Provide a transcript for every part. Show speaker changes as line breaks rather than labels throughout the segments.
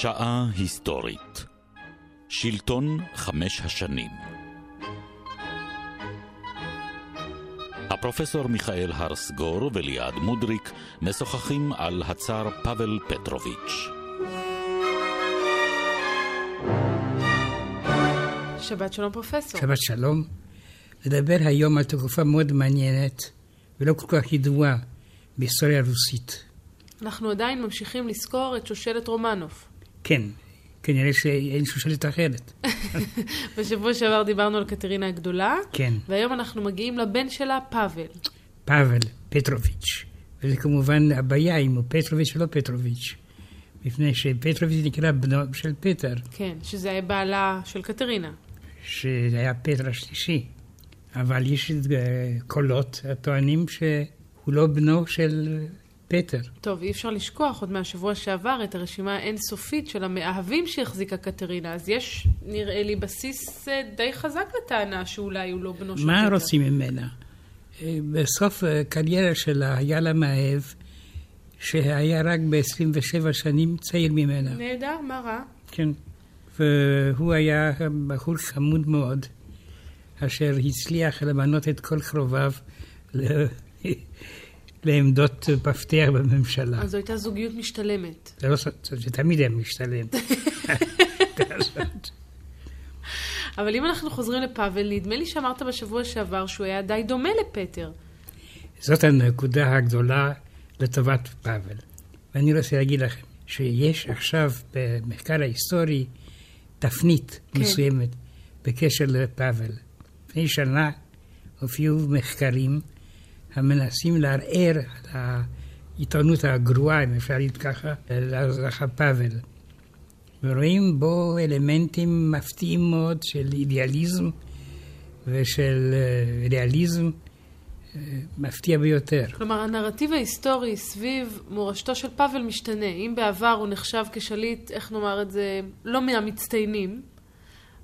שעה היסטורית שלטון חמש השנים הפרופסור מיכאל הרסגור וליעד מודריק משוחחים על הצאר פאבל פטרוביץ'.
שבת שלום פרופסור.
שבת שלום. נדבר היום על תקופה מאוד מעניינת ולא כל כך ידועה בהיסטוריה הרוסית.
אנחנו עדיין ממשיכים לזכור את שושלת רומנוף.
כן, כנראה שאין שושלת אחרת.
בשבוע שעבר דיברנו על קטרינה הגדולה,
כן,
והיום אנחנו מגיעים לבן שלה, פאבל.
פאבל פטרוביץ'. וזה כמובן הבעיה אם הוא פטרוביץ' או לא פטרוביץ'. מפני שפטרוביץ' נקרא בנו של פטר,
כן, שזה היה בעלה של קטרינה.
שהיה פטר השלישי. אבל יש אה, קולות הטוענים שהוא לא בנו של פטר.
טוב, אי אפשר לשכוח עוד מהשבוע שעבר את הרשימה האינסופית של המאהבים שהחזיקה קטרינה, אז יש, נראה לי, בסיס אה, די חזק לטענה שאולי הוא לא בנו של
מה
פטר.
רוצים ממנה? אה, בסוף הקריירה שלה היה לה מאהב שהיה רק ב-27 שנים צעיר ממנה.
נהדר, מה רע?
כן. והוא היה בחור חמוד מאוד, אשר הצליח למנות את כל קרוביו לעמדות מפתח בממשלה.
אז זו הייתה זוגיות משתלמת.
זה, לא, ס- זה תמיד היה משתלם.
אבל אם אנחנו חוזרים לפאבל, נדמה לי שאמרת בשבוע שעבר שהוא היה די דומה לפטר.
זאת הנקודה הגדולה לטובת פאבל. ואני רוצה להגיד לכם שיש עכשיו במחקר ההיסטורי תפנית
כן.
מסוימת בקשר לפאבל. לפני שנה הופיעו מחקרים המנסים לערער על העיתונות הגרועה, אם אפשר להגיד ככה, לאזרח פאבל. ורואים בו אלמנטים מפתיעים מאוד של אידיאליזם ושל אה, ריאליזם אה, מפתיע ביותר.
כלומר, הנרטיב ההיסטורי סביב מורשתו של פאבל משתנה. אם בעבר הוא נחשב כשליט, איך נאמר את זה, לא מהמצטיינים,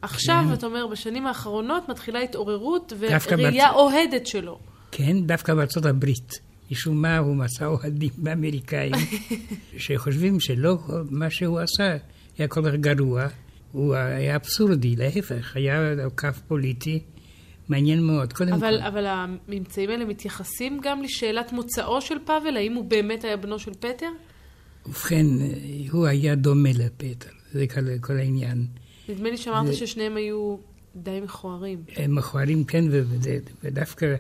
עכשיו,
כן.
אתה אומר, בשנים האחרונות מתחילה התעוררות וראייה אוהדת שלו.
כן, דווקא בארצות הברית. משום מה הוא מצא אוהדים אמריקאים שחושבים שלא מה שהוא עשה היה כל כך גרוע, הוא היה אבסורדי, להפך, היה קו פוליטי מעניין מאוד. קודם
אבל,
כל,
אבל הממצאים האלה מתייחסים גם לשאלת מוצאו של פאבל? האם הוא באמת היה בנו של פטר?
ובכן, הוא היה דומה לפטר, זה כל, כל העניין.
נדמה לי שאמרת
זה-
ששניהם היו די מכוערים.
הם מכוערים כן, ו- ודווקא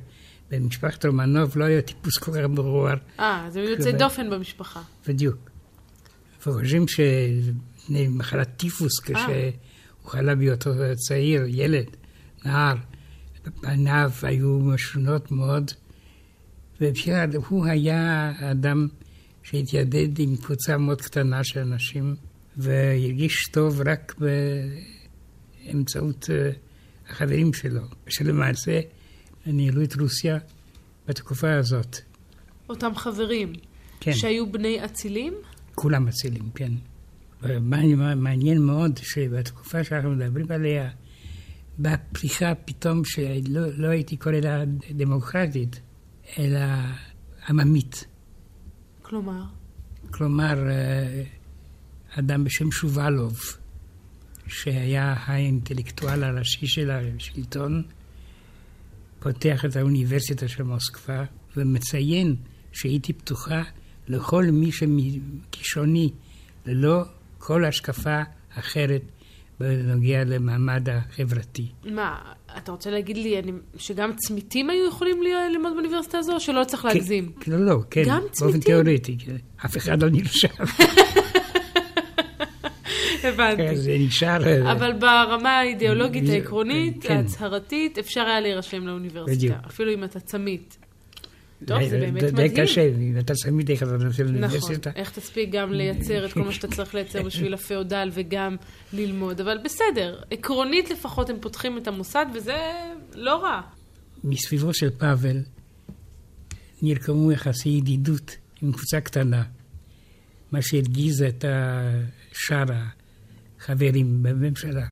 במשפחת רומנוב לא היה טיפוס כל כך מכוער.
אה, יוצאי
כן.
דופן במשפחה.
בדיוק. וחושבים שמפני מחלת טיפוס, כשהוא חלה בהיותו צעיר, ילד, נער, פניו היו משונות מאוד, ובכלל הוא היה אדם שהתיידד עם קבוצה מאוד קטנה של אנשים, והרגיש טוב רק באמצעות אה, החברים שלו, שלמעשה ניהלו את רוסיה בתקופה הזאת.
אותם חברים.
כן.
שהיו בני אצילים?
כולם מצילים, כן. מעניין מאוד שבתקופה שאנחנו מדברים עליה, באה פריחה פתאום שלא לא הייתי קורא לה דמוקרטית, אלא עממית.
כלומר,
כלומר, אה, אדם בשם שובלוב, שהיה האינטלקטואל הראשי של השלטון, פותח את האוניברסיטה של מוסקבה ומציין שהייתי פתוחה לכל מי שכישרוני, ללא כל השקפה אחרת בנוגע למעמד החברתי.
מה, אתה רוצה להגיד לי אני, שגם צמיתים היו יכולים ללמוד באוניברסיטה הזו, או שלא צריך להגזים?
כן, לא, לא, כן,
גם
באופן
צמיתים?
תיאורטי, כן. אף אחד לא נרשם,
הבנתי.
זה נשאר... אה,
אבל ברמה האידיאולוגית העקרונית,
כן.
ההצהרתית, אפשר היה להירשם לאוניברסיטה. אפילו אם אתה צמית. טוב, זה
די-
באמת
די
מדהים.
קשה, אם אתה תמיד איך אתה
נכון,
לאוניברסיטה.
איך תספיק גם לייצר את כל מה שאתה צריך לייצר בשביל הפאודל וגם ללמוד, אבל בסדר, עקרונית לפחות הם פותחים את המוסד וזה לא רע.
מסביבו של פאבל נרקמו יחסי ידידות עם קבוצה קטנה, מה שהרגיז את שאר החברים בממשלה.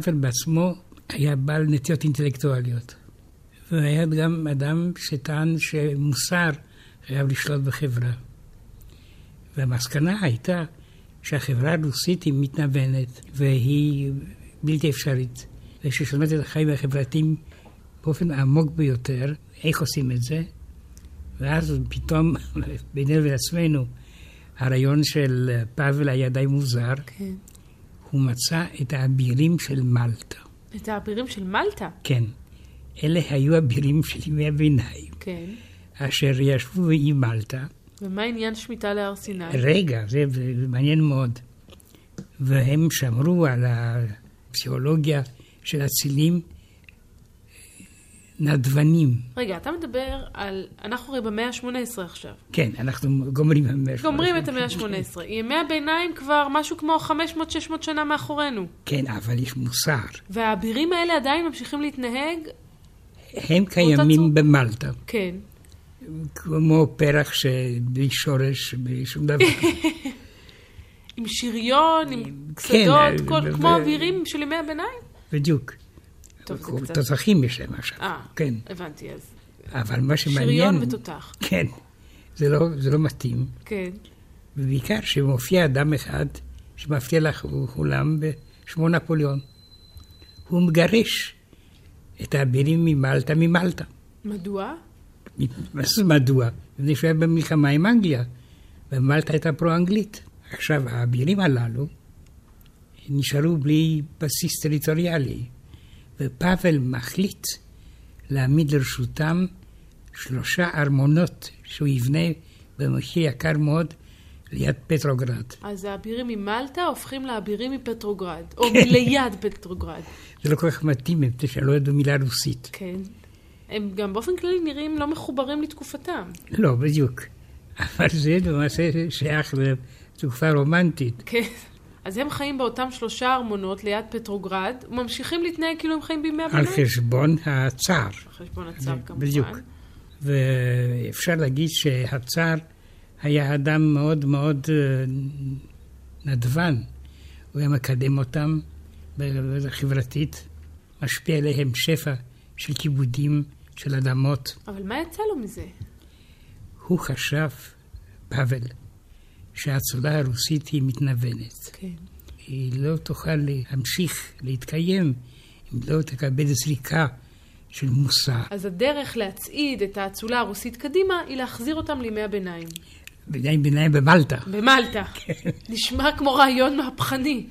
פאבל בעצמו היה בעל נטיות אינטלקטואליות. והיה גם אדם שטען שמוסר חייב לשלוט בחברה. והמסקנה הייתה שהחברה הרוסית היא מתנוונת והיא בלתי אפשרית. וששלמד את החיים החברתיים באופן העמוק ביותר, איך עושים את זה? ואז פתאום, בינינו לעצמנו, הרעיון של פאבל היה די מוזר.
כן.
הוא מצא את האבירים של מלטה.
את האבירים של מלטה?
כן. אלה היו אבירים של ימי הביניים.
כן.
אשר ישבו באי מלטה.
ומה עניין שמיטה להר סיני?
רגע, זה, מעניין מאוד. והם שמרו על הפסיכולוגיה של אצילים נדבנים.
רגע, אתה מדבר על... אנחנו הרי במאה ה-18 עכשיו.
כן, אנחנו גומרים במאה ה-18.
גומרים את המאה ה-18. ימי הביניים כבר משהו כמו 500-600 שנה מאחורינו.
כן, אבל יש מוסר.
והאבירים האלה עדיין ממשיכים להתנהג?
הם קיימים במלטה.
כן.
כמו פרח שבלי שורש, בלי שום דבר.
עם שריון, עם
כן,
קסדות, כל-
ו-
כמו אבירים של ימי הביניים?
בדיוק.
טוב, זה קצת...
תותחים יש להם עכשיו.
אה,
כן.
הבנתי, אז...
אבל מה שמעניין...
שריון ותותח.
כן. זה לא, זה לא מתאים.
כן.
ובעיקר שמופיע אדם אחד שמפתיע לך כולם שמו נפוליאון. הוא מגרש את האבירים ממלטה ממלטה.
מדוע?
מה זה מדוע? מפני שהוא היה במלחמה עם אנגליה, ומלטה הייתה פרו-אנגלית. עכשיו, האבירים הללו נשארו בלי בסיס טריטוריאלי, ופאבל מחליט להעמיד לרשותם שלושה ארמונות שהוא יבנה במחיר יקר מאוד ליד פטרוגרד.
אז האבירים ממלטה הופכים לאבירים מפטרוגרד, או
כן.
מליד פטרוגרד.
זה לא כל כך מתאים, מפני שהם לא ידעו מילה רוסית.
כן. הם גם באופן כללי נראים לא מחוברים לתקופתם.
לא, בדיוק. אבל זה למעשה שייך לתקופה רומנטית.
כן. אז הם חיים באותם שלושה ארמונות ליד פטרוגרד, וממשיכים להתנהג כאילו הם חיים בימי
על
הביניים.
חשבון הצאר.
על חשבון הצאר כמובן.
בדיוק. ואפשר להגיד שהצאר היה אדם מאוד מאוד אה, נדבן. הוא היה מקדם אותם חברתית, משפיע עליהם שפע של כיבודים, של אדמות.
אבל מה יצא לו מזה?
הוא חשב, פאבל, שהאצולה הרוסית היא מתנוונת.
כן.
היא לא תוכל להמשיך להתקיים אם לא תקבל זריקה של מוסר.
אז הדרך להצעיד את האצולה הרוסית קדימה היא להחזיר אותם לימי הביניים.
ביניים ביניים במלטה.
במלטה. נשמע כמו רעיון מהפכני.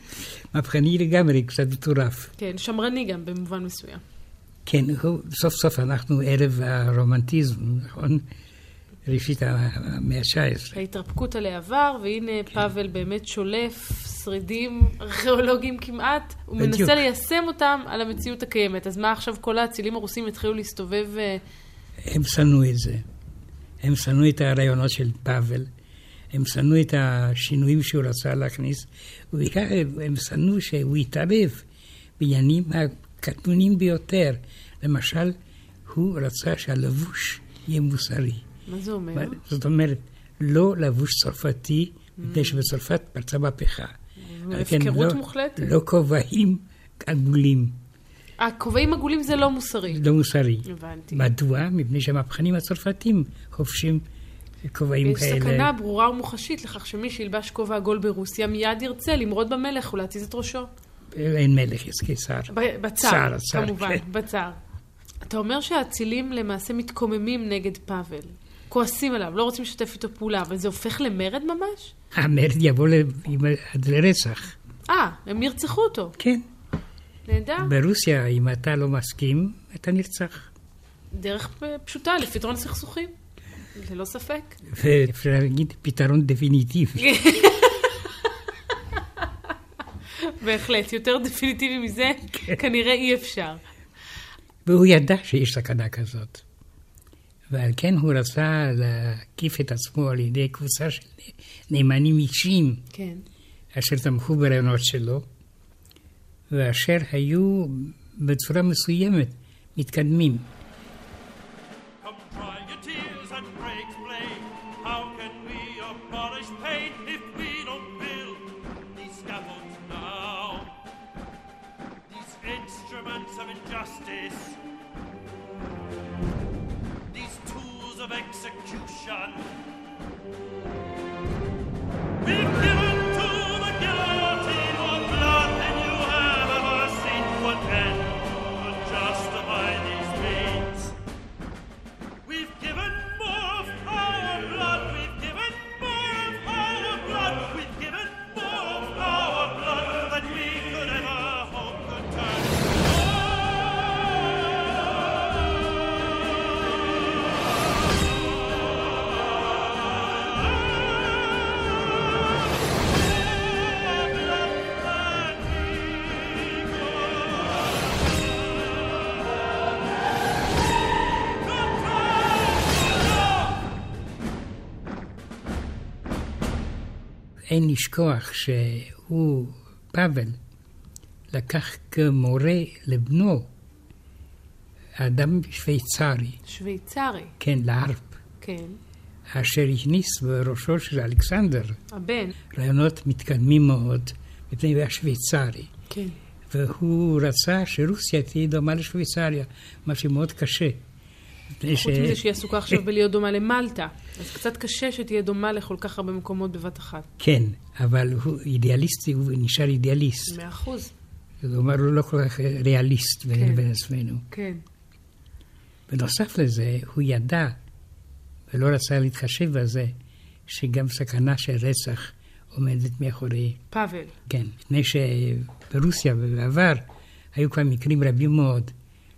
מהפכני לגמרי, קצת מטורף.
כן, שמרני גם במובן מסוים.
כן, סוף סוף אנחנו ערב הרומנטיזם, נכון? ראשית המאה ה-19.
ההתרפקות על העבר, והנה פאבל באמת שולף שרידים ארכיאולוגיים כמעט, הוא
בדיוק.
מנסה ליישם אותם על המציאות הקיימת. אז מה עכשיו כל האצילים הרוסים יתחילו להסתובב... אה,
הם שנאו את זה. הם שנאו את הרעיונות של פאבל, הם שנאו את השינויים שהוא רצה להכניס, ובעיקר הם שנאו שהוא יתערב בעניינים הקטנונים ביותר. למשל, הוא רצה שהלבוש יהיה מוסרי.
מה זה אומר?
זאת אומרת, לא לבוש צרפתי, מפני שבצרפת פרצה מהפכה. על כן,
הפקרות
לא-
מוחלטת.
לא כובעים עגולים,
הכובעים עגולים זה לא מוסרי.
לא מוסרי.
הבנתי.
מדוע? מפני שהמהפכנים הצרפתים חובשים כובעים
יש
כאלה.
סכנה ברורה ומוחשית לכך שמי שילבש כובע עגול ברוסיה מיד ירצה למרוד במלך ולהתיז את ראשו.
אין מלך, יש קיסר.
בצר,
צר, צר,
כמובן,
כן.
בצר. אתה אומר שהאצילים למעשה מתקוממים נגד פאבל. כועסים עליו, לא רוצים לשתף איתו פעולה, אבל זה הופך למרד ממש?
המרד יבוא עד לרצח.
אה, הם ירצחו אותו.
כן.
נהדר.
ברוסיה, אם אתה לא מסכים, אתה נרצח.
דרך פשוטה לפתרון סכסוכים. ללא ספק.
ואפשר להגיד פתרון דפיניטיבי.
בהחלט, יותר דפיניטיבי מזה כנראה אי אפשר.
והוא ידע שיש סכנה כזאת. ועל כן הוא רצה להקיף את עצמו על ידי קבוצה של נאמנים אישיים,
כן.
אשר תמכו ברעיונות שלו, ואשר היו בצורה מסוימת מתקדמים. אין לשכוח שהוא, פאבל, לקח כמורה לבנו אדם שוויצרי,
שוויצרי,
כן, לארפ,
כן.
אשר הכניס בראשו של אלכסנדר
הבן,
רעיונות מתקדמים מאוד, מפני שהוא היה שוויצרי.
כן.
והוא רצה שרוסיה תהיה דומה לשוויצריה, מה שמאוד קשה.
חוץ מזה שהיא עסוקה עכשיו בלהיות דומה למלטה. אז קצת קשה שתהיה דומה לכל כך הרבה מקומות בבת אחת.
כן, אבל הוא אידיאליסטי, הוא נשאר אידיאליסט.
מאה אחוז.
זאת אומרת, הוא לא כל כך ריאליסט
כן.
בין לבין עצמנו.
כן.
בנוסף לזה, הוא ידע, ולא רצה להתחשב בזה, שגם סכנה של רצח עומדת מאחורי.
פאבל.
כן, מפני שברוסיה ובעבר היו כבר מקרים רבים מאוד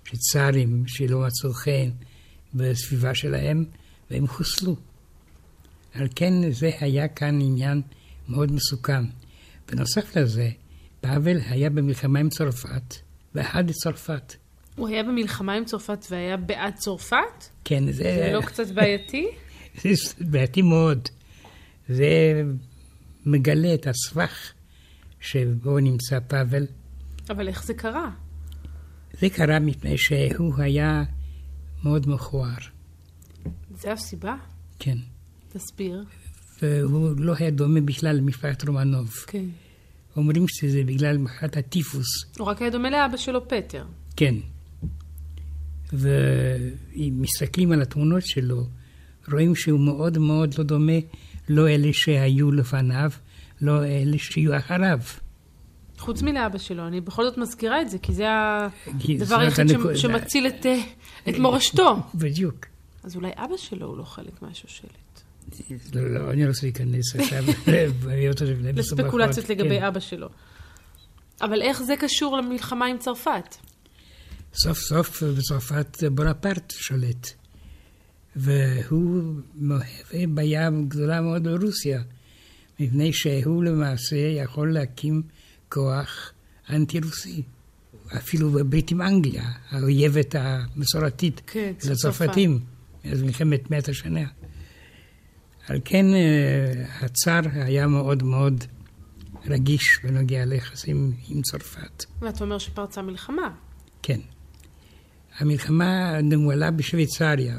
של צארים שלא מצאו חן בסביבה שלהם, והם חוסלו. על כן זה היה כאן עניין מאוד מסוכן. בנוסף לזה, פאבל היה במלחמה עם צרפת, ואחד לצרפת.
הוא היה במלחמה עם צרפת והיה בעד צרפת?
כן, זה...
זה לא קצת בעייתי?
זה בעייתי מאוד. זה מגלה את הסבך שבו נמצא פאבל.
אבל איך זה קרה?
זה קרה מפני שהוא היה מאוד מכוער,
זה הסיבה?
כן.
תסביר.
והוא לא היה דומה בכלל למשפחת רומנוב.
כן.
אומרים שזה בגלל מחלת הטיפוס,
הוא רק היה דומה לאבא שלו, פטר.
כן. ואם מסתכלים על התמונות שלו, רואים שהוא מאוד מאוד לא דומה לא אלה שהיו לפניו, לא אלה שיהיו אחריו.
חוץ מלאבא שלו, אני בכל זאת מזכירה את זה, כי זה הדבר היחיד ש-
הנקודה.
שמציל את, אה, את מורשתו.
בדיוק.
אז אולי אבא שלו הוא לא חלק מהשושלת.
לא, לא, אני לא רוצה להיכנס עכשיו
לספקולציות לגבי
כן.
אבא שלו. אבל איך זה קשור למלחמה עם צרפת?
סוף סוף בצרפת בונפרט שולט. והוא מהווה בעיה גדולה מאוד ברוסיה, מפני שהוא למעשה יכול להקים כוח אנטי-רוסי. אפילו בברית עם אנגליה, האויבת המסורתית
כן,
של הצרפתים, מאז מלחמת מאת השנה. על כן אה, הצאר היה מאוד מאוד רגיש בנוגע ליחסים עם צרפת.
ואתה אומר שפרצה מלחמה.
כן. המלחמה נוהלה בשוויצריה.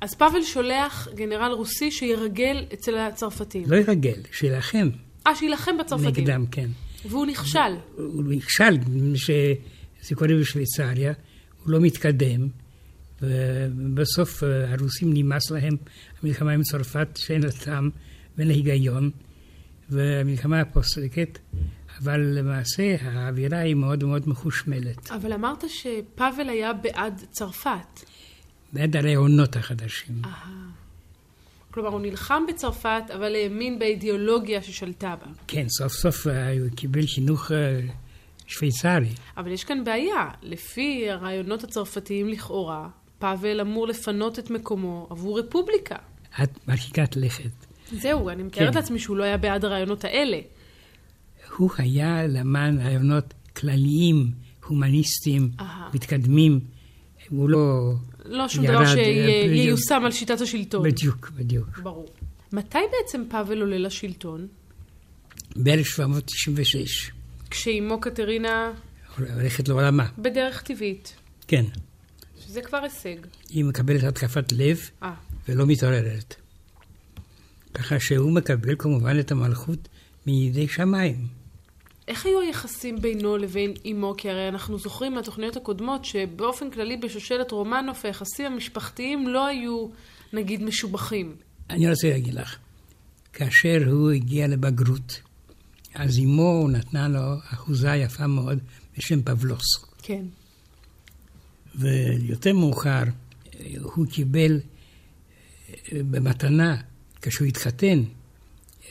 אז פאבל שולח גנרל רוסי שירגל אצל הצרפתים.
לא ירגל, שיילחם
אה, שיילחם בצרפתים.
נגדם, כן.
והוא נכשל.
הוא נכשל, מפני שזה קורה בשוויצריה, הוא לא מתקדם, ובסוף אה, הרוסים נמאס להם המלחמה עם צרפת שאין לה טעם ואין לה היגיון, והמלחמה פוסקת, אבל למעשה האווירה היא מאוד מאוד מחושמלת.
אבל אמרת שפאבל היה בעד צרפת.
בעד הרעיונות החדשים.
כלומר, הוא נלחם בצרפת, אבל האמין באידיאולוגיה ששלטה בה.
כן, סוף סוף אה, הוא קיבל חינוך אה, שוויצרי.
אבל יש כאן בעיה. לפי הרעיונות הצרפתיים לכאורה, פאבל אמור לפנות את מקומו עבור רפובליקה.
את מרחיקת לכת.
זהו, אני מתארת
כן.
לעצמי שהוא לא היה בעד הרעיונות האלה.
הוא היה למען רעיונות כלליים, הומניסטיים,
אהה.
מתקדמים. הוא לא...
לא שום דבר
אה.
שייושם על שיטת השלטון.
בדיוק, בדיוק.
ברור. מתי בעצם פאבל עולה לשלטון?
ב-1796,
כשאימו קטרינה
הולכת לעולמה.
בדרך טבעית,
כן,
שזה כבר הישג.
היא מקבלת התקפת לב
אה,
ולא מתעוררת. ככה שהוא מקבל כמובן את המלכות מידי שמיים.
איך היו היחסים בינו לבין אמו? כי הרי אנחנו זוכרים מהתוכניות הקודמות שבאופן כללי בשושלת רומנוף היחסים המשפחתיים לא היו, נגיד, משובחים.
אני רוצה להגיד לך, כאשר הוא הגיע לבגרות, אז אמו נתנה לו אחוזה יפה מאוד בשם פבלוס.
כן.
ויותר מאוחר הוא קיבל במתנה, כשהוא התחתן,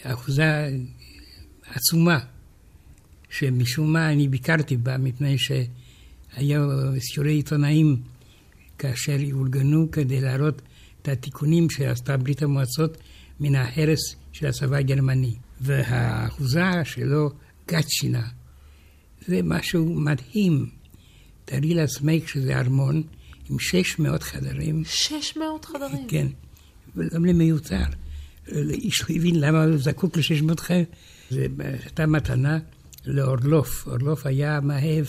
אחוזה עצומה, שמשום מה אני ביקרתי בה, מפני שהיו סיורי עיתונאים כאשר אורגנו כדי להראות את התיקונים שעשתה ברית המועצות מן ההרס של הצבא הגרמני. והאחוזה שלו, גצ'ינה, זה משהו מדהים. תארי לעצמך שזה ארמון עם 600 חדרים.
600 חדרים.
כן, וגם למיותר. איש לא הבין למה הוא זקוק ל-600 חדרים. זו הייתה מתנה לאורלוף. אורלוף היה המאהב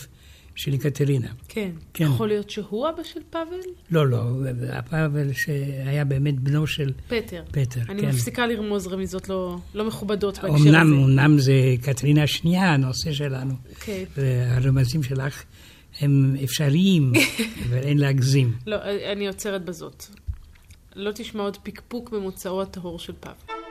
של יקטרינה.
כן.
כן.
יכול להיות שהוא אבא של פאבל?
לא, לא, הפאבל שהיה באמת בנו של
פטר.
פטר,
אני
כן.
מפסיקה לרמוז רמיזות לא, לא מכובדות בהקשר הזה.
אמנם, אמנם זה קטרינה השנייה, הנושא שלנו.
כן.
והרמזים שלך הם אפשריים, אבל אין להגזים.
לא, אני עוצרת בזאת. לא תשמע עוד פקפוק במוצאו הטהור של פאבל.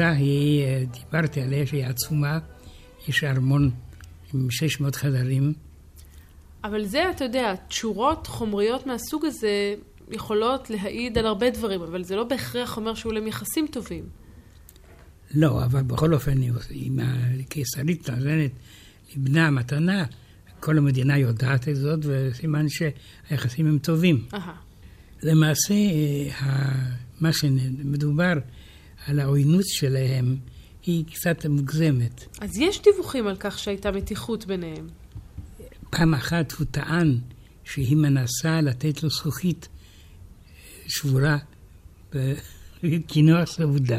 האחוזה היא, אה, דיברתי עליה, שהיא עצומה, יש ארמון עם 600 חדרים.
אבל זה, אתה יודע, תשורות חומריות מהסוג הזה יכולות להעיד על הרבה דברים, אבל זה לא בהכרח אומר שהיו להם יחסים טובים.
לא, אבל בכל אופן, אם הקיסרית נותנת לבנה מתנה, כל המדינה יודעת את זאת, וסימן שהיחסים הם טובים.
אהה.
למעשה, אה, מה שמדובר על העוינות שלהם היא קצת מוגזמת.
אז יש דיווחים על כך שהייתה מתיחות ביניהם.
פעם אחת הוא טען שהיא מנסה לתת לו זכוכית אה, שבורה בקינוח סעודה.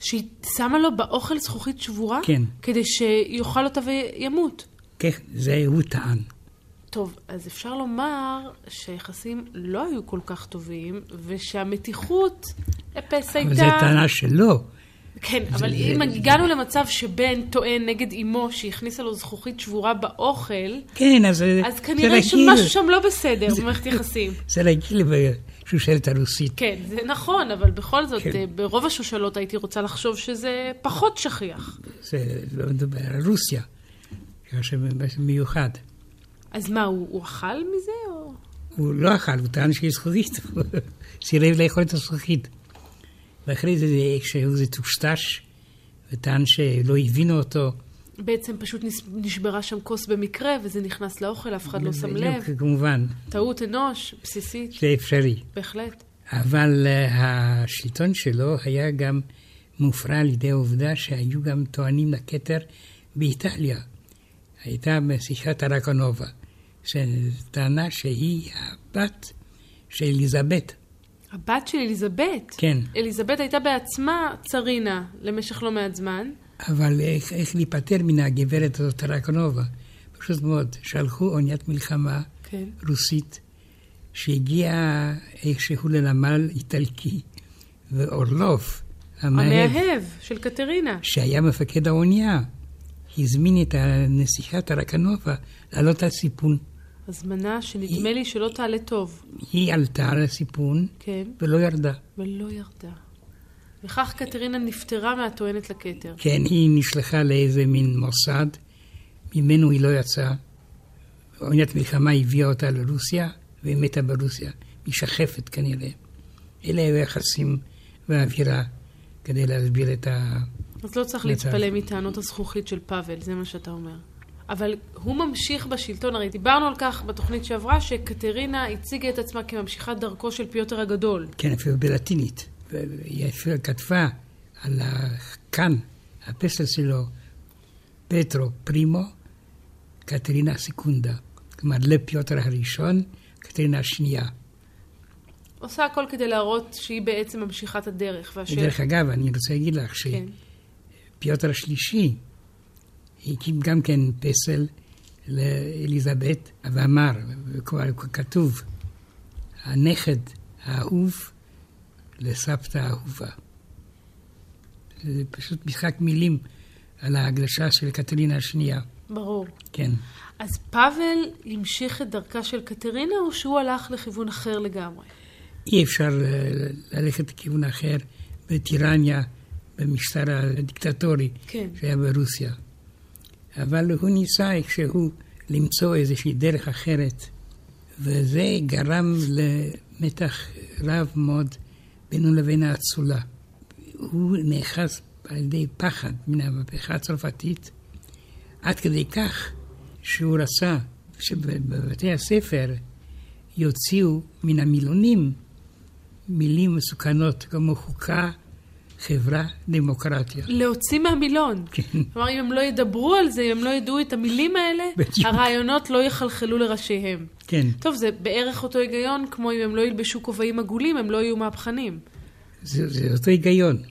שהיא שמה לו באוכל זכוכית שבורה?
כן.
כדי שיאכל אותה וימות.
כן, זה הוא טען.
טוב, אז אפשר לומר שהיחסים לא היו כל כך טובים, ושהמתיחות אפס הייתה...
אבל זו טענה שלו.
כן,
זה-
אבל
זה-
אם הגענו למצב שבן טוען נגד אמו שהכניסה לו זכוכית שבורה באוכל,
כן, אז זה
אז
זה
כנראה
רגיל.
שמשהו שם לא בסדר במערכת יחסים.
זה רגיל בשושלת הרוסית.
כן, זה נכון, אבל בכל זאת,
כן.
אה, ברוב השושלות הייתי רוצה לחשוב שזה פחות שכיח.
זה לא מדבר על רוסיה, משהו מיוחד.
אז מה, הוא, הוא אכל מזה, או...
הוא לא אכל, הוא טען שהיא זכוכית, סירב לאכול את הזכוכית. ואחרי זה, כשהוא זה טושטש, וטען שלא הבינו אותו,
בעצם פשוט נשברה שם כוס במקרה, וזה נכנס לאוכל, אף אחד לא שם לב.
כמובן,
טעות אנוש, בסיסית,
זה אפשרי.
בהחלט.
אבל אה, השלטון שלו היה גם מופרע על ידי העובדה שהיו גם טוענים לכתר באיטליה. הייתה משיחת הרקונובה, שטענה שהיא הבת של אליזבת.
הבת של אליזבת.
כן.
אליזבת הייתה בעצמה צרינה למשך לא מעט זמן.
אבל איך, איך להיפטר מן הגברת הזאת, טרקנובה? פשוט מאוד, שלחו אוניית מלחמה
כן.
רוסית, שהגיעה איכשהו לנמל איטלקי, ואורלוף, המאהב,
המאהב של קטרינה.
שהיה מפקד האונייה, הזמין את הנסיכה טרקנובה לעלות על סיפון.
הזמנה שנדמה לי שלא תעלה טוב.
היא עלתה על הסיפון
כן.
ולא ירדה.
ולא ירדה. וכך קטרינה נפטרה מהטוענת לכתר.
כן, היא נשלחה לאיזה מין מוסד, ממנו היא לא יצאה. אוניית מלחמה הביאה אותה לרוסיה, והיא מתה ברוסיה. משחפת כנראה. אלה היו היחסים והאווירה כדי להסביר את ה...
אז לא צריך. להתפלא מטענות הזכוכית של פאבל, זה מה שאתה אומר. אבל הוא ממשיך בשלטון, הרי דיברנו על כך בתוכנית שעברה, שקטרינה הציגה את עצמה כממשיכת דרכו של פיוטר הגדול.
כן, אפילו בלטינית. והיא אפילו כתבה על הכאן, הפסל שלו, פטרו פרימו, קטרינה סקונדה. כלומר, לפיוטר הראשון, קטרינה השנייה.
עושה הכל כדי להראות שהיא בעצם ממשיכת הדרך. והשאלה...
ודרך אגב, אני רוצה להגיד לך
כן.
שפיוטר השלישי הקים גם כן פסל לאליזבת, ואמר, וכבר כתוב, הנכד האהוב לסבתא האהובה. זה פשוט משחק מילים על ההגלשה של קטרינה השנייה.
ברור.
כן.
אז פאבל המשיך את דרכה של קטרינה, או שהוא הלך לכיוון אחר לגמרי?
אי אפשר אה, ללכת לכיוון אחר בטירניה, במשטר הדיקטטורי
כן.
שהיה ברוסיה. אבל הוא ניסה איכשהו למצוא איזושהי דרך אחרת, וזה גרם למתח רב מאוד בינו לבין האצולה. הוא נאחז על ידי פחד מן המהפכה הצרפתית, עד כדי כך שהוא רצה שבבתי הספר יוציאו מן המילונים מילים מסוכנות כמו חוקה, חברה, דמוקרטיה.
להוציא מהמילון.
כן.
כלומר, אם הם לא ידברו על זה, אם הם לא ידעו את המילים האלה,
בדיוק.
הרעיונות לא יחלחלו לראשיהם.
כן,
טוב, זה בערך אותו היגיון, כמו אם הם לא ילבשו כובעים עגולים, הם לא יהיו מהפכנים.
זה, זה אותו היגיון.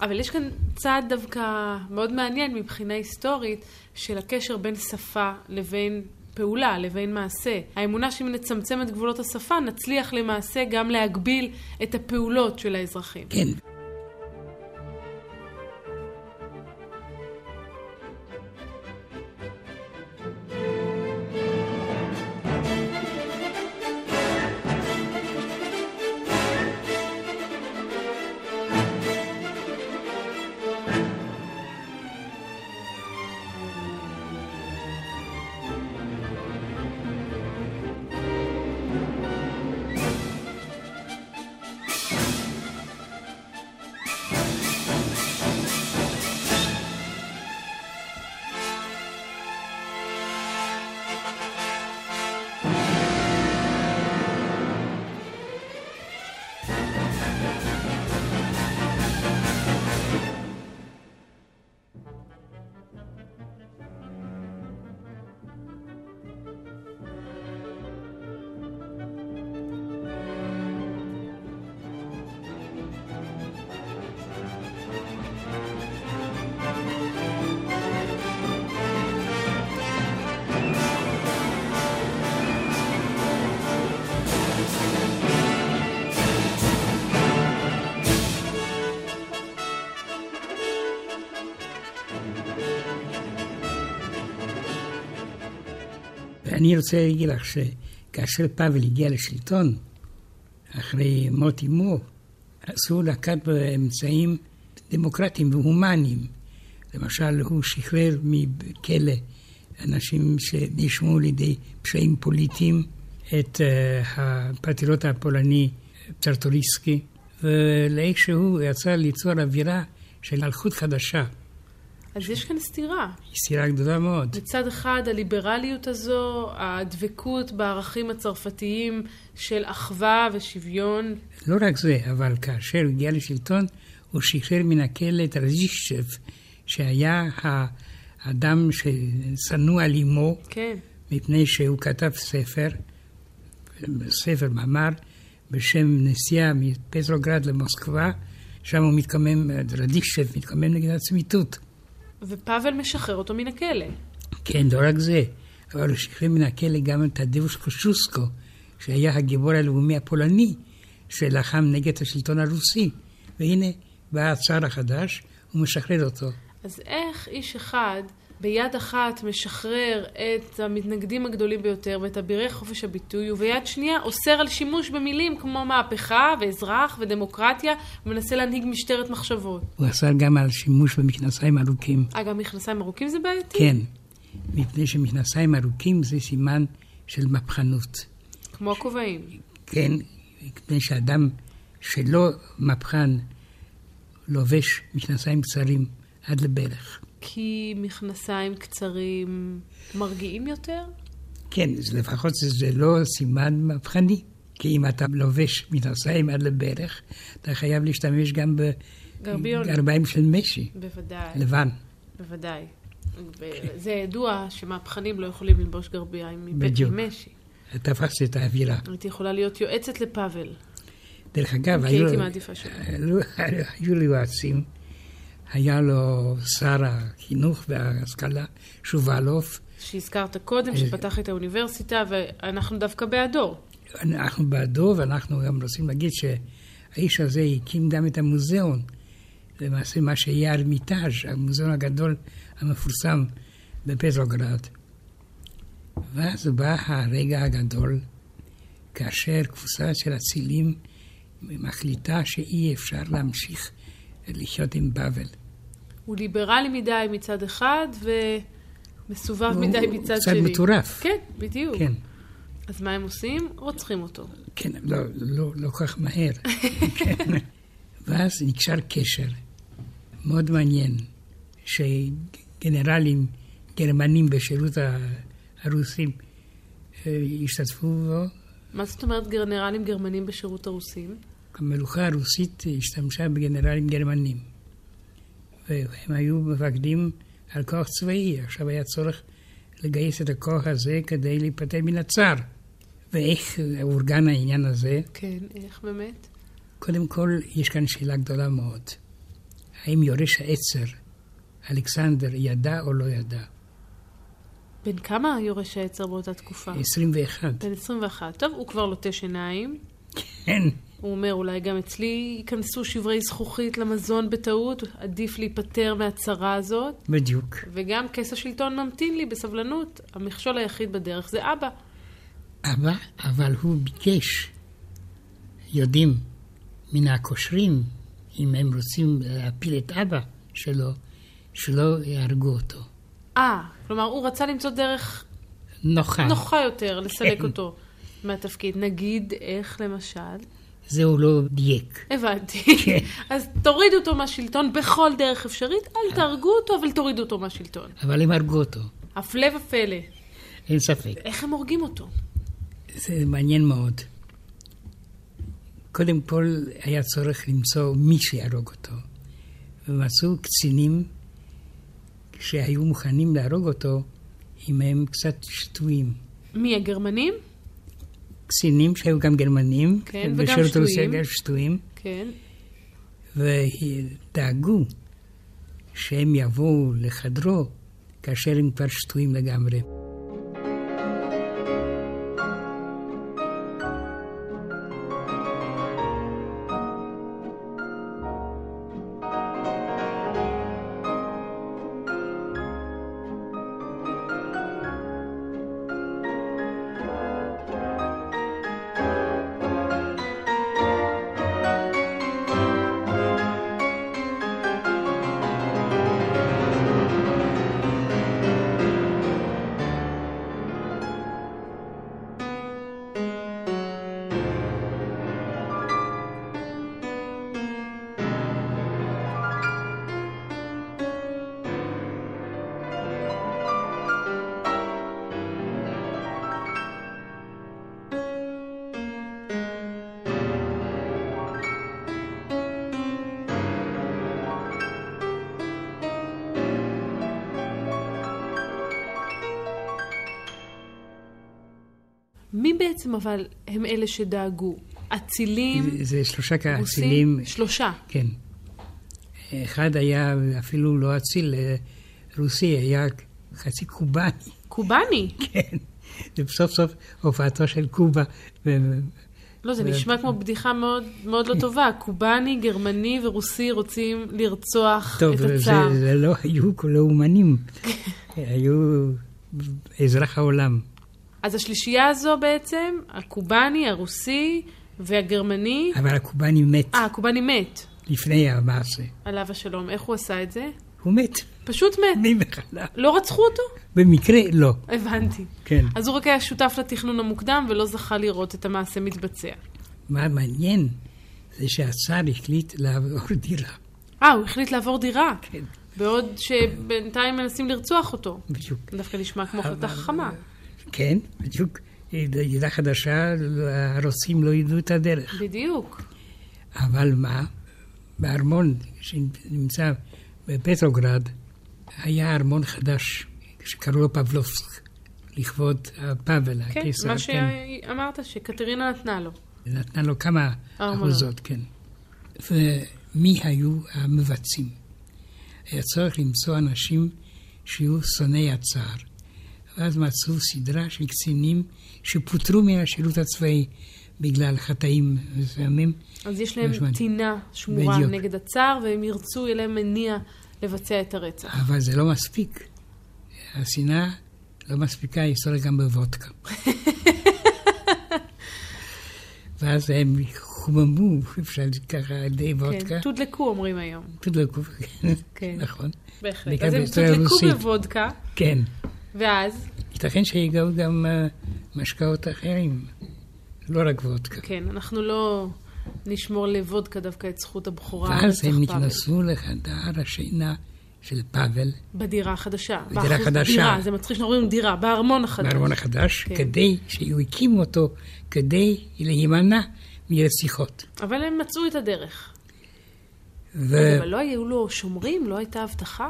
אבל יש כאן צעד דווקא מאוד מעניין מבחינה היסטורית של הקשר בין שפה לבין פעולה, לבין מעשה. האמונה שאם נצמצם את גבולות השפה, נצליח למעשה גם להגביל את הפעולות של האזרחים.
כן. ואני רוצה להגיד לך שכאשר פאבל הגיע לשלטון, אחרי מות אמו, אז הוא נקט באמצעים דמוקרטיים והומניים. למשל, הוא שחרר מכלא אנשים שנאשמו לידי פשעים פוליטיים, את uh, הפטריוט הפולני צרטוריסקי, ולאיכשהו יצא ליצור אווירה של מלכות חדשה.
אז יש כאן סתירה.
היא סתירה גדולה מאוד.
מצד אחד, הליברליות הזו, הדבקות בערכים הצרפתיים של אחווה ושוויון.
לא רק זה, אבל כאשר הוא הגיע לשלטון, הוא שחרר מן הכלא את רזישצ'ב, שהיה האדם ששנוא על אמו,
כן.
מפני שהוא כתב ספר, ספר מאמר, בשם נסיעה מפטרוגרד למוסקבה, שם הוא מתקומם, רדישב מתקומם נגד הצמיתות.
ופאבל משחרר אותו מן הכלא.
כן, לא רק זה, אבל הוא שחרר מן הכלא גם את טדאוש קושוסקו, שהיה הגיבור הלאומי הפולני, שלחם נגד השלטון הרוסי. והנה, בא הצאר החדש, הוא משחרר אותו.
אז איך איש אחד ביד אחת משחרר את המתנגדים הגדולים ביותר ואת אבירי חופש הביטוי, וביד שנייה אוסר על שימוש במילים כמו מהפכה ואזרח ודמוקרטיה, ומנסה להנהיג משטרת מחשבות.
הוא אסר גם על שימוש במכנסיים ארוכים.
אה, גם מכנסיים ארוכים זה בעייתי?
כן, מפני שמכנסיים ארוכים זה סימן של מהפכנות.
כמו הכובעים.
כן, מפני שאדם שלא מהפכן לובש מכנסיים קצרים עד לברך.
כי מכנסיים קצרים מרגיעים יותר?
כן, לפחות זה, לא סימן מהפכני. כי אם אתה לובש מכנסיים עד לברך, אתה חייב להשתמש גם. בגרביים של משי,
בוודאי,
לבן.
בוודאי. זה ידוע שמהפכנים לא יכולים ללבוש גרביים מבית
בדיוק.
משי.
תפסת את האווירה.
הייתי יכולה להיות יועצת לפאבל.
דרך אגב,
כי
היו,
הייתי מעדיפה שלא.
היו לי יועצים, היה לו שר החינוך וההשכלה, שובלוף,
שהזכרת קודם, שפתח את האוניברסיטה, ואנחנו דווקא בעדו.
אנחנו בעדו, ואנחנו גם רוצים להגיד שהאיש הזה הקים גם את המוזיאון, למעשה מה שיהיה ארמיטאז', המוזיאון הגדול המפורסם בפטרוגרד. ואז בא הרגע הגדול, כאשר קבוצה של אצילים מחליטה שאי אפשר להמשיך לחיות עם בבל.
הוא ליברלי מדי מצד אחד, ומסובב
הוא-
מדי
הוא
מצד
קצת
שני.
מטורף.
כן, בדיוק.
כן,
אז מה הם עושים? רוצחים אותו.
כן, לא, לא, לא כל כך מהר. כן. ואז נקשר קשר מאוד מעניין, שגנרלים גרמנים בשירות הרוסים אה, השתתפו בו.
מה זאת אומרת גנרלים גרמנים בשירות הרוסים?
המלוכה הרוסית השתמשה בגנרלים גרמנים. והם היו מפקדים על כוח צבאי. עכשיו היה צורך לגייס את הכוח הזה כדי להיפטר מן הצאר. ואיך אורגן העניין הזה?
כן, איך באמת?
קודם כל, יש כאן שאלה גדולה מאוד. האם יורש העצר, אלכסנדר, ידע או לא ידע?
בן כמה יורש העצר באותה תקופה?
21.
בן 21. טוב, הוא כבר לוטש עיניים.
כן,
הוא אומר, אולי גם אצלי ייכנסו שברי זכוכית למזון בטעות, עדיף להיפטר מהצרה הזאת.
בדיוק.
וגם כס השלטון ממתין לי בסבלנות. המכשול היחיד בדרך זה אבא.
אבא, אבל הוא ביקש, יודעים, מן הקושרים, אם הם רוצים להפיל את אבא שלו, שלא יהרגו אותו.
אה, כלומר, הוא רצה למצוא דרך
נוחה.
נוחה יותר לסלק
כן.
אותו מהתפקיד. נגיד, איך למשל?
זה הוא לא דייק.
הבנתי.
כן.
אז תורידו אותו מהשלטון בכל דרך אפשרית, אל תהרגו אותו, אבל תורידו אותו מהשלטון.
אבל הם הרגו אותו,
הפלא ופלא.
אין ספק.
איך הם הורגים אותו?
זה מעניין מאוד. קודם כל היה צורך למצוא מי שיהרוג אותו. ומצאו קצינים שהיו מוכנים להרוג אותו אם הם קצת שטויים.
מי, הגרמנים?
קצינים שהיו גם גרמנים,
כן, וגם
בשירות הרוסי
שטויים.
גם שטויים,
כן.
ודאגו שהם יבואו לחדרו כאשר הם כבר שטויים לגמרי.
מי בעצם אבל הם אלה שדאגו? אצילים,
זה- זה שלושה
רוסים?
כאצילים,
שלושה.
כן. אחד היה אפילו לא אציל, אה, רוסי, היה חצי קובאני,
קובאני.
כן. וסוף סוף הופעתו של קובה. ו-
לא, זה
ו-
נשמע כמו בדיחה מאוד, מאוד לא טובה. קובאני, גרמני ורוסי רוצים לרצוח
טוב,
את
זה,
הצאר.
זה לא היו כל האומנים, היו אזרח העולם.
אז השלישייה הזו בעצם, הקובאני, הרוסי והגרמני,
אבל הקובאני מת
אה, הקובאני מת,
לפני המעשה.
עליו השלום. איך הוא עשה את זה?
הוא מת
פשוט מת.
ממחלה.
לא רצחו אותו?
במקרה לא,
הבנתי.
כן.
אז הוא רק היה שותף לתכנון המוקדם ולא זכה לראות את המעשה מתבצע.
מה מעניין זה שהצאר החליט לעבור דירה.
אה, הוא החליט לעבור דירה,
כן,
בעוד שבינתיים מנסים לרצוח אותו.
בדיוק.
דווקא נשמע כמו החלטה חכמה.
כן, בדיוק. דירה חדשה, הרוסים לא ידעו את הדרך.
בדיוק.
אבל מה? בארמון שנמצא בפטרוגרד, היה ארמון חדש שקראו לו פבלובסק, לכבוד הפאבל,
כן,
הקיסר.
מה
כן.
שאמרת, שקטרינה נתנה לו.
נתנה לו כמה. אחוזות, כן. ומי היו המבצעים? היה צורך למצוא אנשים שיהיו שונאי הצער. ואז מצאו סדרה של קצינים שפוטרו מהשירות הצבאי בגלל חטאים מסוימים.
אז יש להם
משמעתי.
טינה שמורה
בדיוק.
נגד הצער, והם ירצו, יהיה להם מניע לבצע את הרצח.
אבל זה לא מספיק. השנאה לא מספיקה, היא שולה גם בוודקה. ואז הם חוממו, אפשר ככה, על ידי וודקה.
כן, תודלקו אומרים היום.
תודלקו,
כן.
נכון.
בהחלט. אז הם תודלקו. בוודקה,
כן.
ואז,
ייתכן שיגעו גם אה, משקאות אחרים, לא רק וודקה.
כן, אנחנו לא נשמור לוודקה דווקא את זכות הבכורה.
ואז הם. נכנסו לחדר השינה של פאבל,
בדירה החדשה.
בדירה
באחוז-
חדשה.
דירה, זה מצחיק שאנחנו אומרים דירה, בארמון החדש.
בארמון החדש,
כן.
כדי שהוא הקים אותו, כדי להימנע מרציחות.
אבל הם מצאו את הדרך.
ו-
אבל לא היו לו שומרים? לא הייתה אבטחה?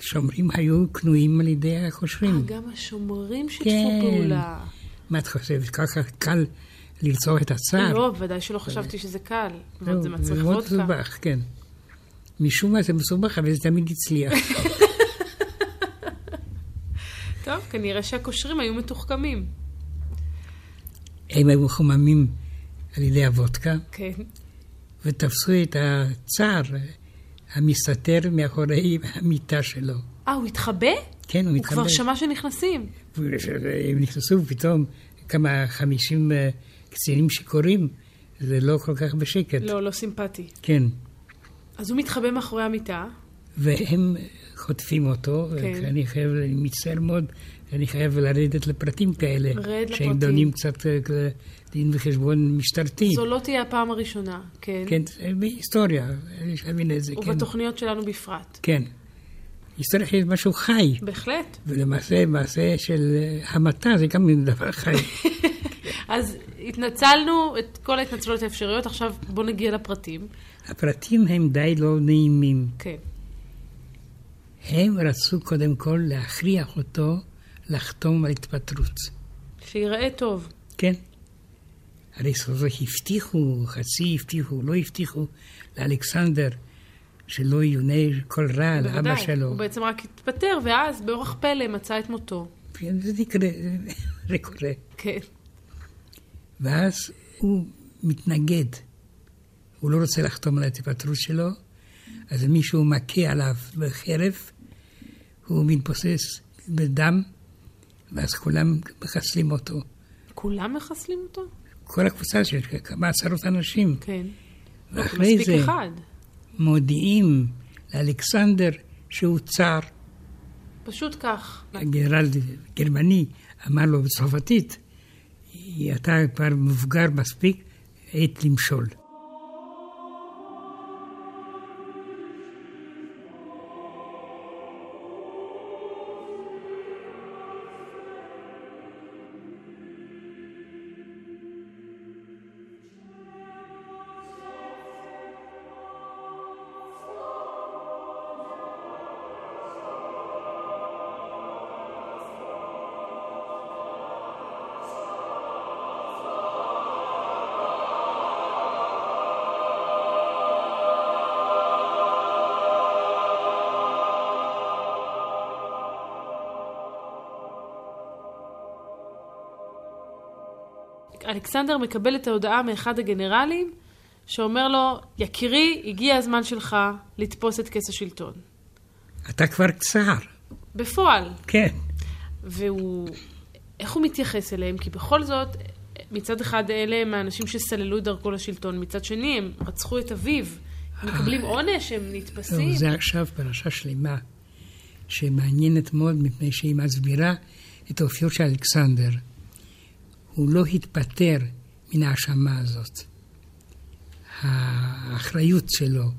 שומרים היו קנויים על ידי
אה,
החושבים.
גם השומרים שיתפו
כן.
פעולה.
מה את חושבת, ככה קל לרצוח את הצער?
לא, ודאי שלא חשבתי שזה קל. אבל זה מצריך
מאוד. מסובך, כן. משום מה זה מסובך, אבל זה תמיד הצליח.
טוב, כנראה שהקושרים היו מתוחכמים.
הם היו מחוממים על ידי הוודקה,
כן.
ותפסו את הצער המסתתר מאחורי המיטה שלו.
אה, הוא התחבא?
כן, הוא
הוא
מתחבא.
כבר שמע שנכנסים.
הם נכנסו פתאום כמה חמישים אה, קצינים שיכורים, זה לא כל כך בשקט.
לא, לא סימפטי.
כן.
אז הוא מתחבא מאחורי המיטה.
והם חוטפים אותו,
כן.
ואני חייב, אני מצטער מאוד, אני חייב לרדת לפרטים כאלה.
רד לפרטים.
שהם דונים קצת אה, דין וחשבון משטרתי.
זו לא תהיה הפעם הראשונה, כן.
כן, בהיסטוריה, יש להבין את זה, כן.
ובתוכניות שלנו בפרט.
כן. היסטוריה היא משהו חי,
בהחלט.
ולמעשה מעשה של אה, המתה זה גם דבר חי.
אז התנצלנו את כל ההתנצלות האפשריות, עכשיו בואו נגיע לפרטים.
הפרטים הם די לא נעימים.
כן.
הם רצו קודם כל להכריח אותו לחתום על התפטרות.
שיראה טוב.
כן. הרי סוף הבטיחו, חצי הבטיחו, לא הבטיחו לאלכסנדר שלא יונה כל רע לאבא
בוודאי.
שלו.
הוא בעצם רק התפטר, ואז באורח פלא מצא את מותו.
זה יקרה, זה קורה.
כן.
ואז הוא מתנגד. הוא לא רוצה לחתום על ההתפטרות שלו, אז מישהו מכה עליו בחרב, הוא מתבוסס בדם, ואז כולם מחסלים אותו.
כולם מחסלים אותו?
כל הקבוצה של כמה עשרות אנשים.
כן.
ואחרי זה
אחד.
מודיעים לאלכסנדר שהוא צר.
פשוט כך.
הגנרל גרמני אמר לו בצרפתית, אתה כבר מבוגר מספיק, עת למשול.
אלכסנדר מקבל את ההודעה מאחד הגנרלים, שאומר לו, יקירי, הגיע הזמן שלך לתפוס את כס השלטון.
אתה כבר צער,
בפועל.
כן.
והוא... איך הוא מתייחס אליהם? כי בכל זאת, מצד אחד אלה הם האנשים שסללו את דרכו לשלטון, מצד שני הם רצחו את אביו. הם מקבלים עונש, הם נתפסים.
זה עכשיו פרשה שלמה, שמעניינת מאוד מפני שהיא מסבירה את האופיות של אלכסנדר. הוא לא התפטר מן ההאשמה הזאת. האחריות שלו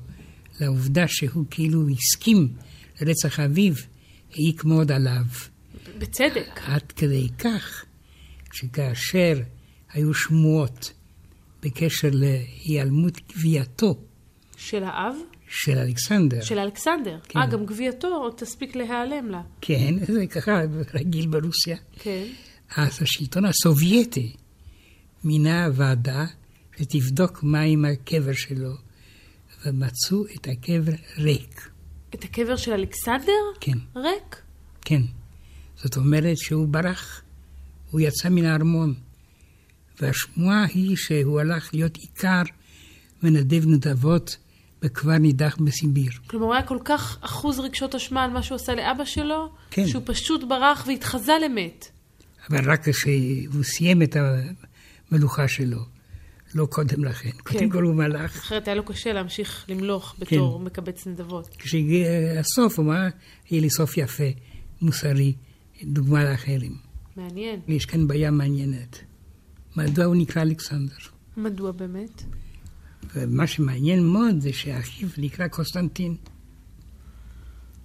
לעובדה שהוא כאילו הסכים לרצח אביו העיק עליו.
בצדק.
עד כדי כך שכאשר היו שמועות בקשר להיעלמות גווייתו
של האב?
של אלכסנדר,
של אלכסנדר.
כן.
אה, גם גווייתו עוד תספיק להיעלם לה.
כן, זה ככה רגיל ברוסיה,
כן.
אז השלטון הסובייטי מינה ועדה שתבדוק מה עם הקבר שלו, ומצאו את הקבר ריק.
את הקבר של אלכסנדר?
כן.
ריק?
כן. זאת אומרת שהוא ברח, הוא יצא מן הארמון. והשמועה היא שהוא הלך להיות עיקר מנדב נדבות בכפר נידח בסיביר.
כלומר, הוא היה כל כך אחוז רגשות אשמה על מה שהוא עשה לאבא שלו,
כן.
שהוא פשוט ברח והתחזה למת.
אבל רק כשהוא סיים את המלוכה שלו, לא קודם לכן. קודם כל הוא מלך.
אחרת היה לו קשה להמשיך למלוך בתור
כן.
מקבץ נדבות.
כשהגיע הסוף, הוא אמר, יהיה לי סוף יפה, מוסרי, דוגמה לאחרים.
מעניין.
יש כאן בעיה מעניינת. מדוע הוא נקרא אלכסנדר?
מדוע באמת?
ומה שמעניין מאוד זה שאחיו נקרא קוסטנטין.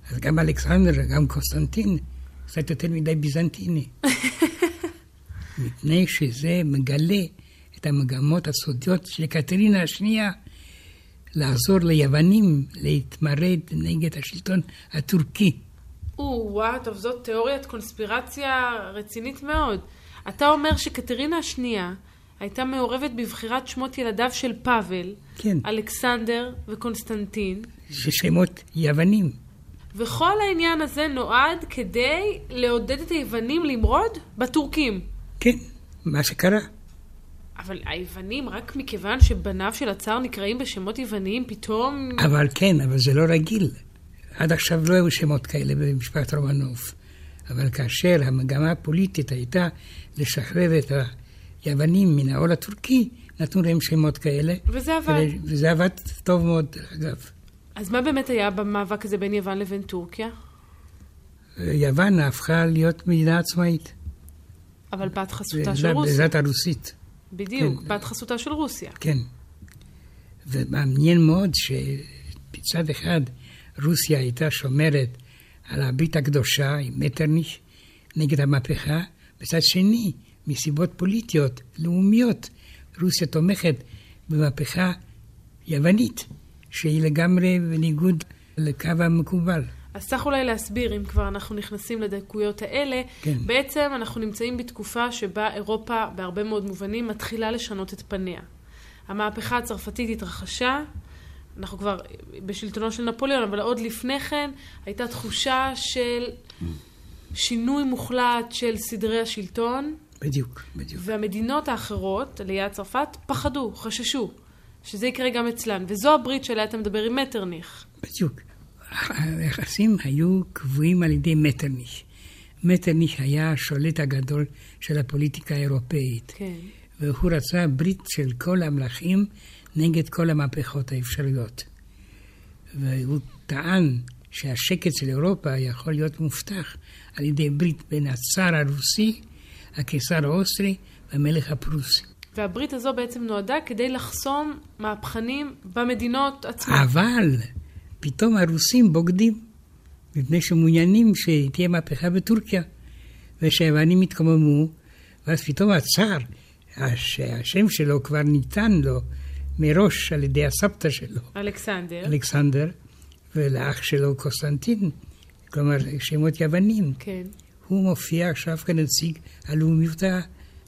אז גם אלכסנדר וגם קוסטנטין קצת יותר מדי ביזנטיני. מפני שזה מגלה את המגמות הסודיות של קטרינה השנייה לעזור ליוונים להתמרד נגד השלטון הטורקי.
או, וואו, טוב, זאת תיאוריית קונספירציה רצינית מאוד. אתה אומר שקטרינה השנייה הייתה מעורבת בבחירת שמות ילדיו של פאבל,
כן.
אלכסנדר וקונסטנטין,
ששמות יוונים.
וכל העניין הזה נועד כדי לעודד את היוונים למרוד בטורקים.
כן, מה שקרה.
אבל היוונים, רק מכיוון שבניו של הצאר נקראים בשמות יווניים, פתאום...
אבל כן, אבל זה לא רגיל. עד עכשיו לא היו שמות כאלה במשפט רומנוב. אבל כאשר המגמה הפוליטית הייתה לשחרר את היוונים מן העול הטורקי, נתנו להם שמות כאלה.
וזה עבד.
וזה עבד טוב מאוד, אגב.
אז מה באמת היה במאבק הזה בין יוון לבין טורקיה?
יוון הפכה להיות מדינה עצמאית.
אבל בת חסותה של רוסיה.
בעזרת הרוסית,
בדיוק,
כן.
בת חסותה של רוסיה.
כן. ומעניין מאוד שבצד אחד רוסיה הייתה שומרת על הברית הקדושה עם מטרניש נגד המהפכה, בצד שני, מסיבות פוליטיות, לאומיות, רוסיה תומכת במהפכה יוונית, שהיא לגמרי בניגוד לקו המקובל.
אז צריך אולי להסביר, אם כבר אנחנו נכנסים לדקויות האלה,
כן.
בעצם אנחנו נמצאים בתקופה שבה אירופה, בהרבה מאוד מובנים, מתחילה לשנות את פניה. המהפכה הצרפתית התרחשה, אנחנו כבר בשלטונו של נפוליאון, אבל עוד לפני כן הייתה תחושה של שינוי מוחלט של סדרי השלטון,
בדיוק, בדיוק.
והמדינות האחרות, ליד צרפת, פחדו, חששו, שזה יקרה גם אצלן. וזו הברית שעליה אתה מדבר עם מטרניך.
בדיוק. היחסים היו קבועים על ידי מטרניש. מטרניש היה השולט הגדול של הפוליטיקה האירופאית.
כן.
והוא רצה ברית של כל המלכים נגד כל המהפכות האפשריות. והוא טען שהשקט של אירופה יכול להיות מובטח על ידי ברית בין הצאר הרוסי, הקיסר האוסטרי והמלך הפרוסי.
והברית הזו בעצם נועדה כדי לחסום מהפכנים במדינות עצמן.
אבל פתאום הרוסים בוגדים, מפני שמעוניינים שתהיה מהפכה בטורקיה, ושהיוונים התקוממו, ואז פתאום הצאר, שהשם שלו כבר ניתן לו מראש על ידי הסבתא שלו,
אלכסנדר.
אלכסנדר, ולאח שלו קוסטנטין, כלומר שמות יוונים.
כן.
הוא מופיע עכשיו כנציג הלאומיות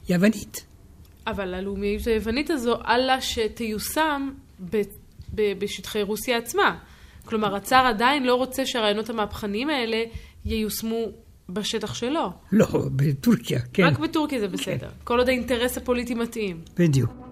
היוונית.
אבל הלאומיות היוונית הזו, אללה שתיושם ב- ב- בשטחי רוסיה עצמה. כלומר, הצאר עדיין לא רוצה שהרעיונות המהפכניים האלה ייושמו בשטח שלו.
לא, בטורקיה, כן,
רק בטורקיה זה בסדר. כל עוד האינטרס הפוליטי מתאים.
בדיוק.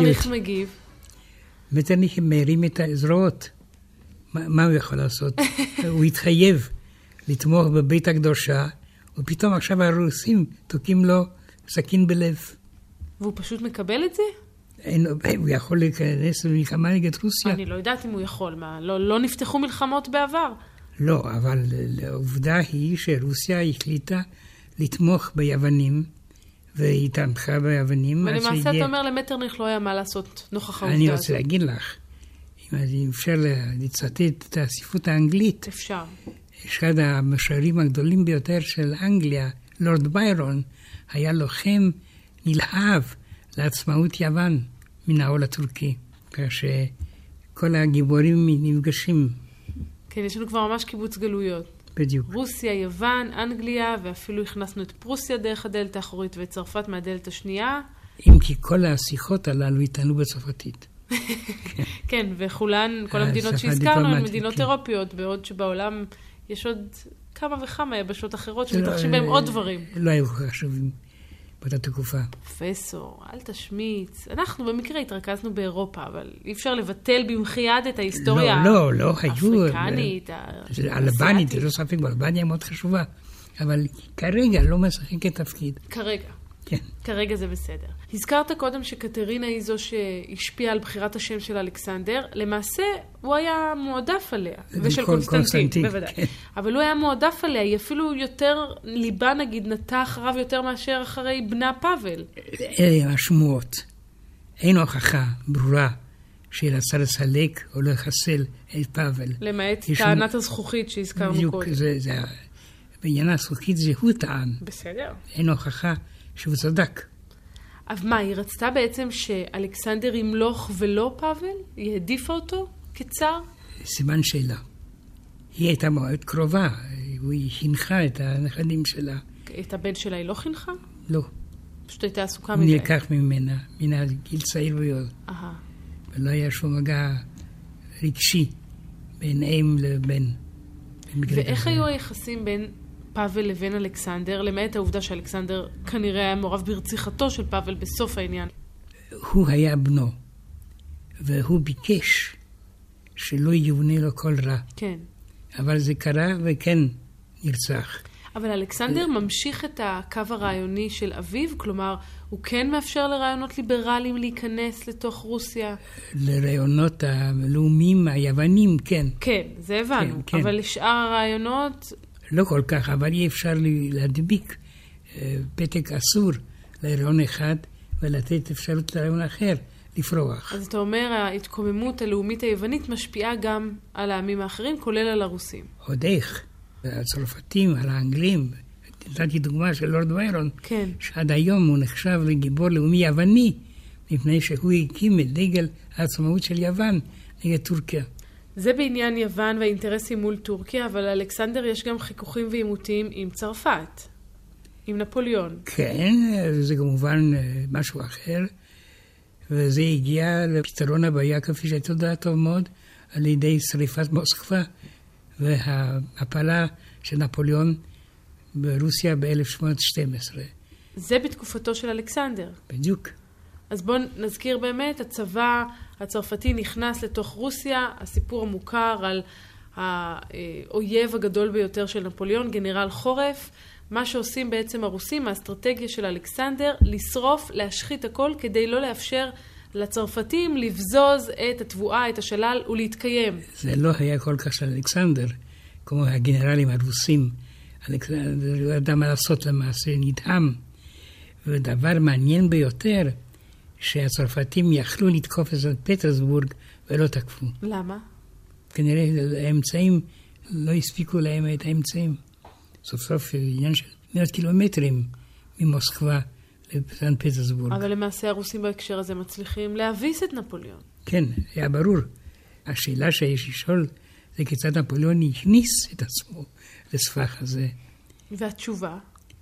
מטרניך מגיב?
מטרניך מרים את הזרועות. מה, מה הוא יכול לעשות? הוא התחייב לתמוך בבית הקדושה, ופתאום עכשיו הרוסים תוקעים לו סכין בלב.
והוא פשוט מקבל את זה?
אין, הוא יכול להיכנס למלחמה נגד רוסיה?
אני לא יודעת אם הוא יכול. מה, לא, לא נפתחו מלחמות בעבר.
לא, אבל העובדה היא שרוסיה החליטה לתמוך ביוונים, והיא ביוונים. עד
ולמעשה אתה אומר למטרניך לא היה מה לעשות נוכח העובדה
אני
הזאת.
רוצה להגיד לך, אם אני אפשר לצטט את הספרות האנגלית,
אפשר.
אחד המשוררים הגדולים ביותר של אנגליה, לורד ביירון, היה לוחם נלהב לעצמאות יוון מן העול הטורקי. כך שכל הגיבורים נפגשים
כן, יש לנו כבר ממש קיבוץ גלויות.
בדיוק.
רוסיה, יוון, אנגליה, ואפילו הכנסנו את פרוסיה דרך הדלת האחורית ואת צרפת מהדלת השנייה.
אם כי כל השיחות הללו התנהלו בצרפתית.
כן, וכולן, כל המדינות
השפה
שהזכרנו הן מדינות
כן.
אירופיות, בעוד שבעולם יש עוד כמה וכמה יבשות אחרות
לא-
שמתרחשים בהן עוד דברים.
לא היו חשובים באותה תקופה.
פרופסור, אל תשמיץ. אנחנו במקרה התרכזנו באירופה, אבל אי אפשר לבטל במחי יד את ההיסטוריה
לא, לא, לא היו...
האפריקנית,
זה- הלבנית. ללא ספק, אלבניה מאוד חשובה. אבל כרגע לא משחקת תפקיד.
כרגע.
כן.
כרגע זה בסדר. הזכרת קודם שקטרינה היא זו שהשפיעה על בחירת השם של אלכסנדר. למעשה, הוא היה מועדף עליה. ושל קונסטנטין,
קונסטנטין,
בוודאי.
כן.
אבל הוא היה מועדף עליה, היא אפילו יותר, ליבה נגיד, נטה אחריו יותר מאשר אחרי בנה פאבל.
אלה השמועות. אין הוכחה ברורה שהיא רצה לסלק או לחסל את פאבל.
למעט טענת הזכוכית שהזכרנו
בדיוק,
קודם.
זה, זה, בעניין הזכוכית זה הוא טען.
בסדר.
אין הוכחה שהוא צדק.
אז מה, היא רצתה בעצם שאלכסנדר ימלוך ולא פאבל? היא העדיפה אותו כצר?
סימן שאלה. היא הייתה מאוד קרובה, היא הנחה את הנכדים שלה.
את הבן שלה היא לא חינכה?
לא,
פשוט הייתה עסוקה
הוא
מדי.
נלקח ממנה, מן הגיל צעיר מאוד,
אהה.
ולא היה שום מגע רגשי בין אם לבן. במקרה
ואיך. היו היחסים בין פאבל לבין אלכסנדר, למעט העובדה שאלכסנדר כנראה היה מעורב ברציחתו של פאבל בסוף העניין?
הוא היה בנו, והוא ביקש שלא יאונה לו כל רע.
כן.
אבל זה קרה וכן נרצח.
אבל אלכסנדר ממשיך את הקו הרעיוני של אביו, כלומר, הוא כן מאפשר לרעיונות ליברליים להיכנס לתוך רוסיה.
לרעיונות הלאומיים היוונים, כן.
כן, זה הבנו.
כן, כן.
אבל לשאר הרעיונות,
לא כל כך, אבל אי אפשר להדביק אה, פתק אסור להיריון אחד ולתת אפשרות להיריון אחר לפרוח.
אז אתה אומר, ההתקוממות הלאומית היוונית משפיעה גם על העמים האחרים, כולל על הרוסים.
עוד איך. הצרפתים, על האנגלים, נתתי דוגמה של לורד ויירון,
כן.
שעד היום הוא נחשב לגיבור לאומי יווני, מפני שהוא הקים את דגל העצמאות של יוון נגד טורקיה.
זה בעניין יוון והאינטרסים מול טורקיה, אבל לאלכסנדר יש גם חיכוכים ועימותים עם צרפת, עם נפוליאון.
כן, זה כמובן אה, משהו אחר, וזה הגיע לפתרון הבעיה, כפי שאת יודעת טוב מאוד, על ידי שריפת מוסקבה וההפלה של נפוליאון ברוסיה ב-1812.
זה בתקופתו של אלכסנדר.
בדיוק.
אז בואו נזכיר באמת, הצבא הצרפתי נכנס לתוך רוסיה, הסיפור המוכר על האויב הגדול ביותר של נפוליאון, גנרל חורף. מה שעושים בעצם הרוסים, האסטרטגיה של אלכסנדר, לשרוף, להשחית הכל כדי לא לאפשר לצרפתים לבזוז את התבואה, את השלל ולהתקיים.
זה לא היה כל כך של אלכסנדר, כמו הגנרלים הרוסים. אלכסנדר לא ידע מה לעשות למעשה, נדהם. ודבר מעניין ביותר, שהצרפתים יכלו לתקוף את פטרסבורג ולא תקפו.
למה?
כנראה האמצעים, לא הספיקו להם את האמצעים. סוף סוף עניין של מאות קילומטרים ממוסקבה לסנט פטרסבורג.
אבל למעשה הרוסים בהקשר הזה מצליחים להביס את נפוליאון.
כן, היה ברור. השאלה שיש לשאול זה כיצד נפוליאון הכניס את עצמו לסבך הזה.
והתשובה?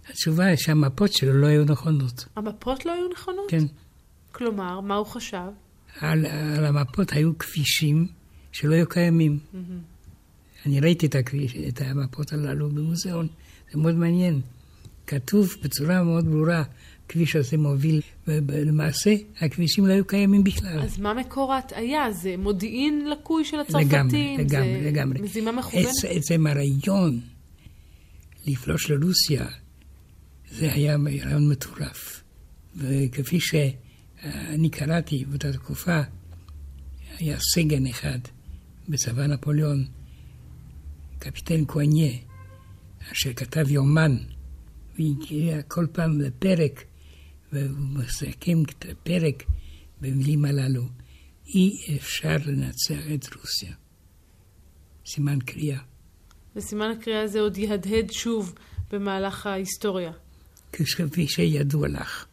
התשובה היא שהמפות שלו לא היו נכונות.
המפות לא היו נכונות?
כן.
כלומר, מה הוא חשב?
על, על המפות היו כבישים שלא היו קיימים. אני ראיתי את, הכביש, את המפות הללו במוזיאון, זה מאוד מעניין. כתוב בצורה מאוד ברורה, הכביש הזה מוביל, ולמעשה הכבישים לא היו קיימים בכלל.
אז מה מקור ההטעיה? זה מודיעין לקוי של הצרפתים?
לגמרי, לגמרי,
זה
לגמרי.
מזימה מכוונת?
עצ- עצם הרעיון לפלוש לרוסיה, זה היה רעיון מטורף. וכפי שאני קראתי באותה תקופה, היה סגן אחד בצבא נפוליאון, קפיטן קואניה, אשר כתב יומן, והגיע כל פעם לפרק, והוא מסכם את הפרק במילים הללו. אי אפשר לנצח את רוסיה. סימן קריאה.
וסימן הקריאה הזה עוד יהדהד שוב במהלך ההיסטוריה.
כפי שידוע לך.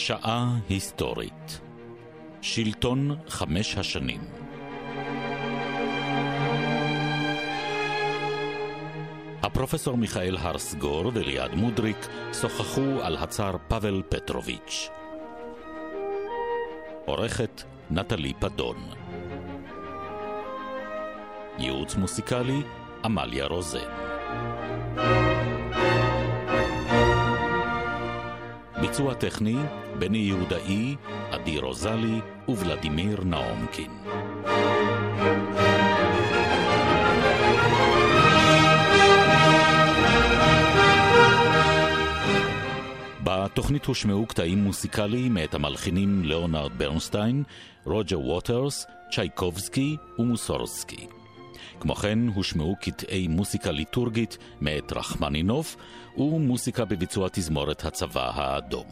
שעה היסטורית. שלטון חמש השנים. הפרופסור מיכאל הרסגור וליעד מודריק שוחחו על הצאר פאבל פטרוביץ'. עורכת נטלי פדון. ייעוץ מוסיקלי עמליה רוזן. ביצוע טכני בני יהודאי, עדי רוזלי וולדימיר נאומקין. בתוכנית הושמעו קטעים מוסיקליים מאת המלחינים ליאונרד ברנסטיין, רוג'ר ווטרס, צ'ייקובסקי ומוסורסקי. כמו כן הושמעו קטעי מוסיקה ליטורגית מאת רחמנינוף ומוסיקה בביצוע תזמורת הצבא האדום.